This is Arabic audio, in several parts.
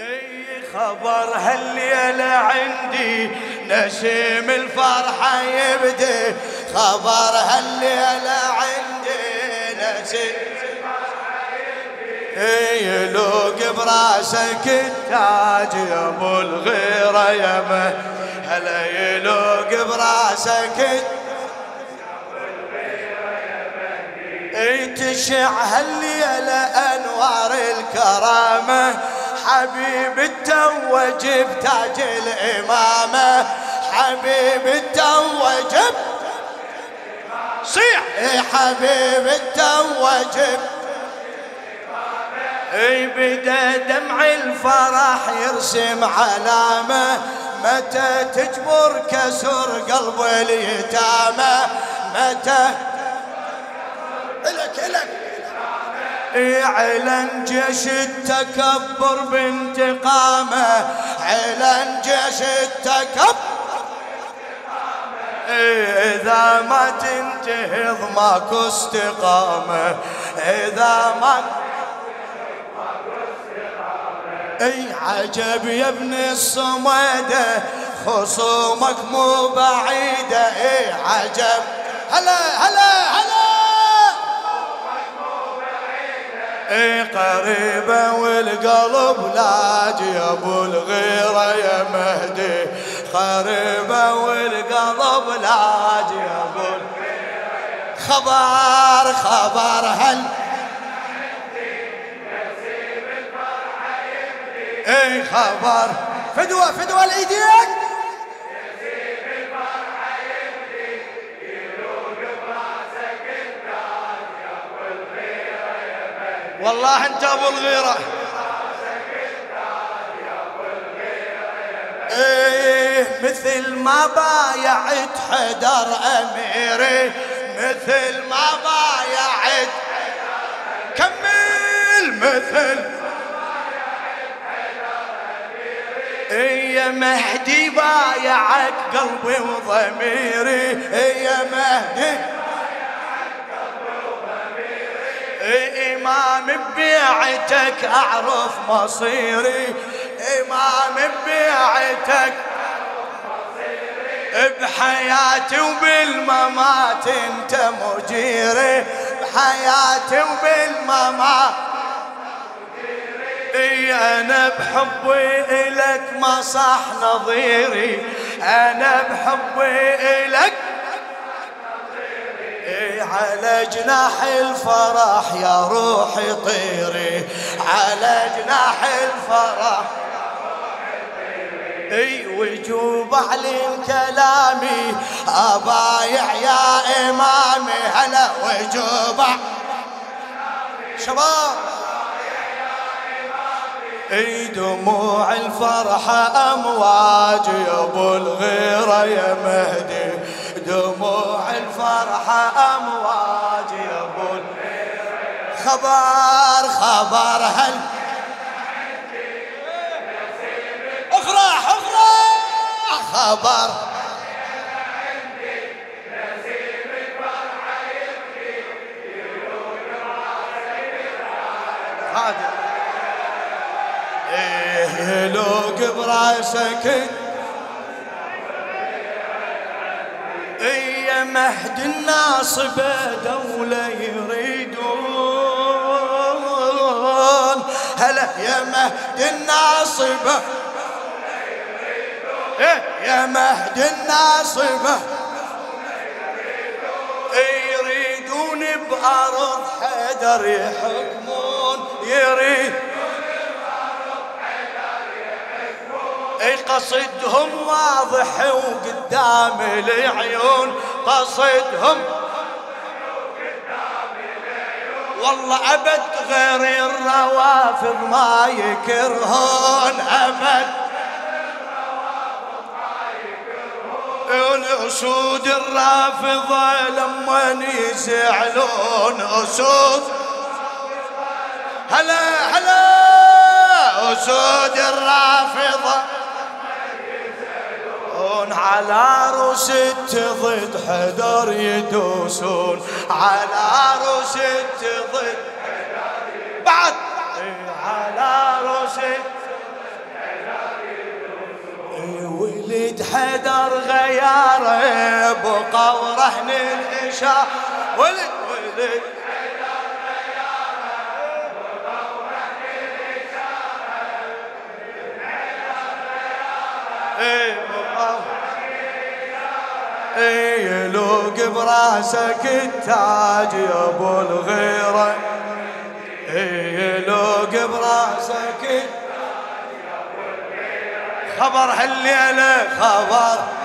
اي خبر هالليلة عندي نسيم الفرحة يبدي؟ خبر هالليلة عندي نسيم يلوق براسك التاج يا أبو الغيرة يا مه. هلا يلوق براسك تشع هالليلة أنوار الكرامة؟ حبيب التوج بتاج الامامة حبيب التوج صيح. حبيب التوج اي بدا دمع الفرح يرسم علامة. متى تجبر كسر قلب اليتامى. متى الك إلك. إعلن جيش التكبر بانتقامه. إعلن جيش التكبر إذا ما تنتهض ماكو استقامة. إذا ما أي عجب يا ابن الصميدة خصومك مو بعيدة. اي عجب. هلا هلا هلا. إي قريبة والقلب لاجي يا أبو الغيرة يا مهدي. قريبة والقلب لاجي يا أبو خبر خبر هل؟ إي خبر. فدوة فدوة الايديك والله انت ابو الغيرة. إيه مثل ما بايعت حدر أميري مثل ما بايعت. كمل مثل يا مهدي بايعك قلبي وضميري. يا مهدي إمام ببيعتك أعرف مصيري. إمام ببيعتك بحياتي وبالممات أنت مجيري. بحياتي وبالممات اي أنا بحبي إلك ما صح نظيري. أنا بحبي إلك على جناح الفرح يا روحي طيري. على جناح الفرح. أي وجوب علم كلامي ابايع يا إمامي هلا وجوب. شباب. أي دموع الفرحة أمواج يا أبو الغيرة يا مهدي. دموع الفرحة أمواج يا ابو خبر خبر هل أفرح أفرح. خبر. هذا. إيه لوق براسك يا مهد الناصبة دولة يريدون. هلا يا مهد الناصبة إيه يا مهد الناصبة يريدون بأرض حيدر يحكمون. يريد اي قصدهم واضح وقدام العيون. قصدهم. والله أبد غير الروافض ما يكرهون أبد. الأسود الرافضة لما يزعلون أسود. هلا هلا أسود الرافضة. يدوسون على عروس تضد حدر يدوسون. على عروس تضد بعد. على عروس ولد حدر غيار بقى ورهن الحشا ولد ولد حدر غيار بقى ورهن الحشا ولد إيه. حدر غيار يلوق براسك التاج يا أبو الغيرة. يلوق براسك خبر هالليله خبر.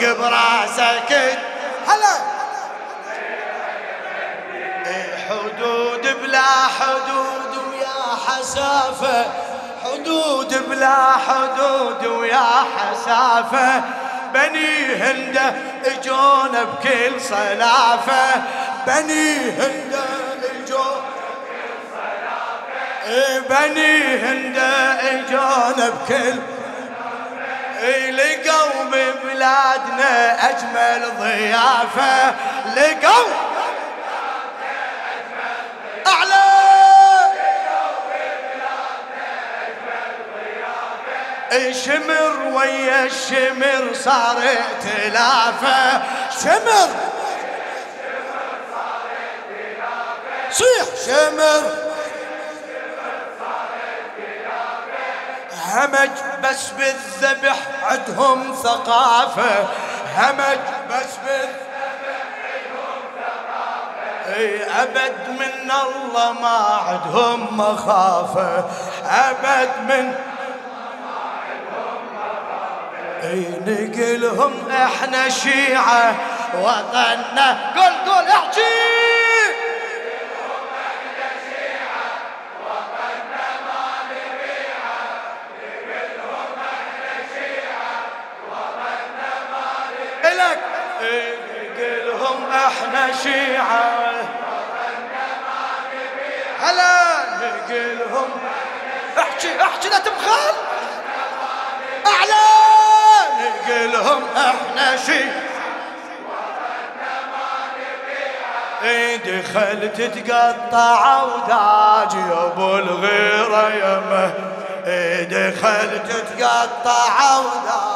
فوق براسك. هلا. حدود بلا حدود ويا حسافة. حدود بلا حدود ويا حسافة. بني هندة اجونا بكل صلافة. بني هندة اجونا بني هندة اجونا بكل لقوا ببلادنا أجمل ضيافة. لقوا شمر ويا الشمر صار ائتلافة. شمر. صيح. شمر. همج بس بالذبح عندهم ثقافة. همج بس بالذبح عندهم ثقافة. إي أبد من الله ما عندهم مخافة. أبد من إي نقلهم إحنا شيعة. وطننا قول قول احكي! إحنا شيعة. هلا نقلهم. احكي احكي لا تبخل. اعلى نقلهم إحنا شيعة. دخل تتقطع وداج يا ابو الغيرة يمه دخل تتقطع وداج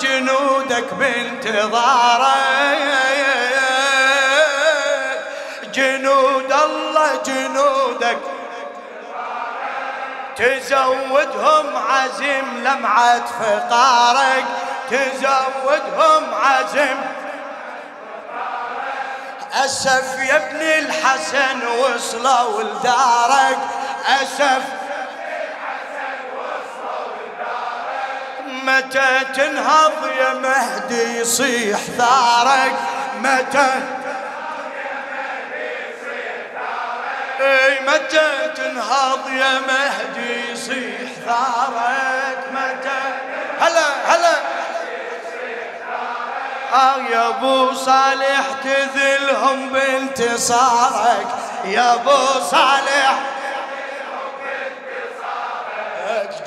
جنودك بانتظاره. جنود الله جنودك. تزودهم عزم لمعة فقارك. تزودهم عزم. أسف يا ابن الحسن وصلوا لدارك. أسف متى تنهض يا مهدي يصيح ثارك؟ متى إي متى تنهض يا مهدي يصيح ثارك؟ متى هلا هلا. آه يا أبو صالح تذلهم بانتصارك. يا أبو صالح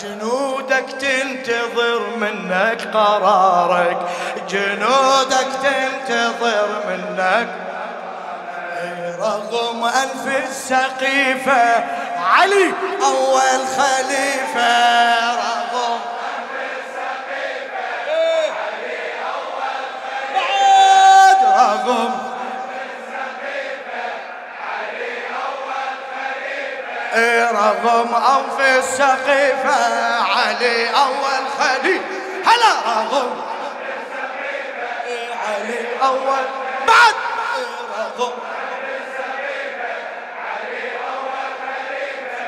جنودك تنتظر منك قرارك. جنودك تنتظر منك. رغم أنف السقيفة علي أول خليفة. رغم أنف السقيفة. علي أول خليل. هلا رغم علي أول. بعد. رغم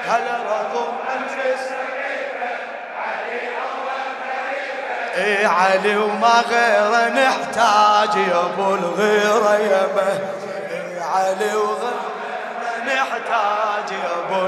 هلا رغم أنف السقيفة علي خليفة وما غيره نحتاج يا أبو الغيرة يا علي وغيره نحتاج يا أبو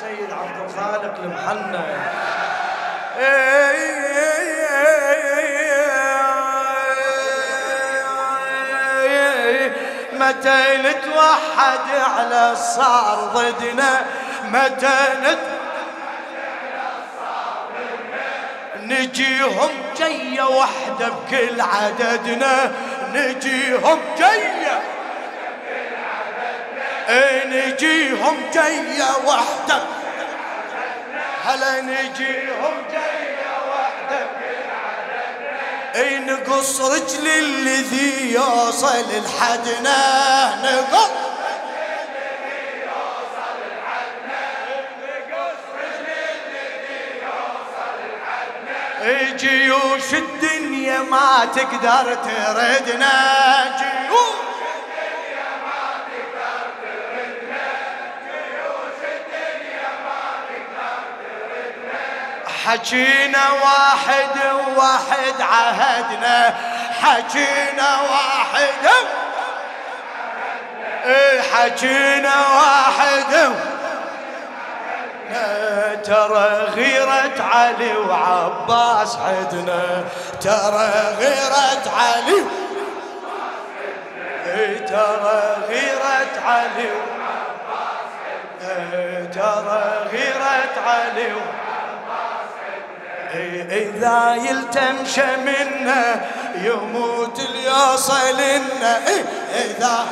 شعر سيد عبد الخالق المحنى. متى نتوحد على صار ضدنا؟ متى نتوحد نجيهم جية وحدة بكل عددنا. نجيهم جية نجيهم جية وحدة؟ هلا نجيهم جية وحدة؟ إي نقص رجل الذي يوصل لحدنا نقص جيوش الدنيا ما تقدر تردنا جيوش حكينا واحد وواحد عهدنا حكينا واحد. إيه حكينا واحد. ترى غيرة علي وعباس عدنا ترى غيرة علي. ترى غيرة علي. وعباس ترى غيرة علي. إذا يلتمش منا يموت اليوصل لنا إذا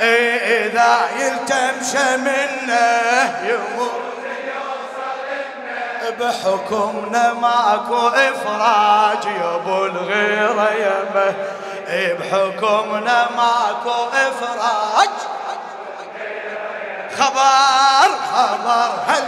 إذا يلتمش منه يموت بحكمنا ماكو إفراج يا أبو الغيرة يمه بحكمنا ماكو إفراج. خبر خبر هل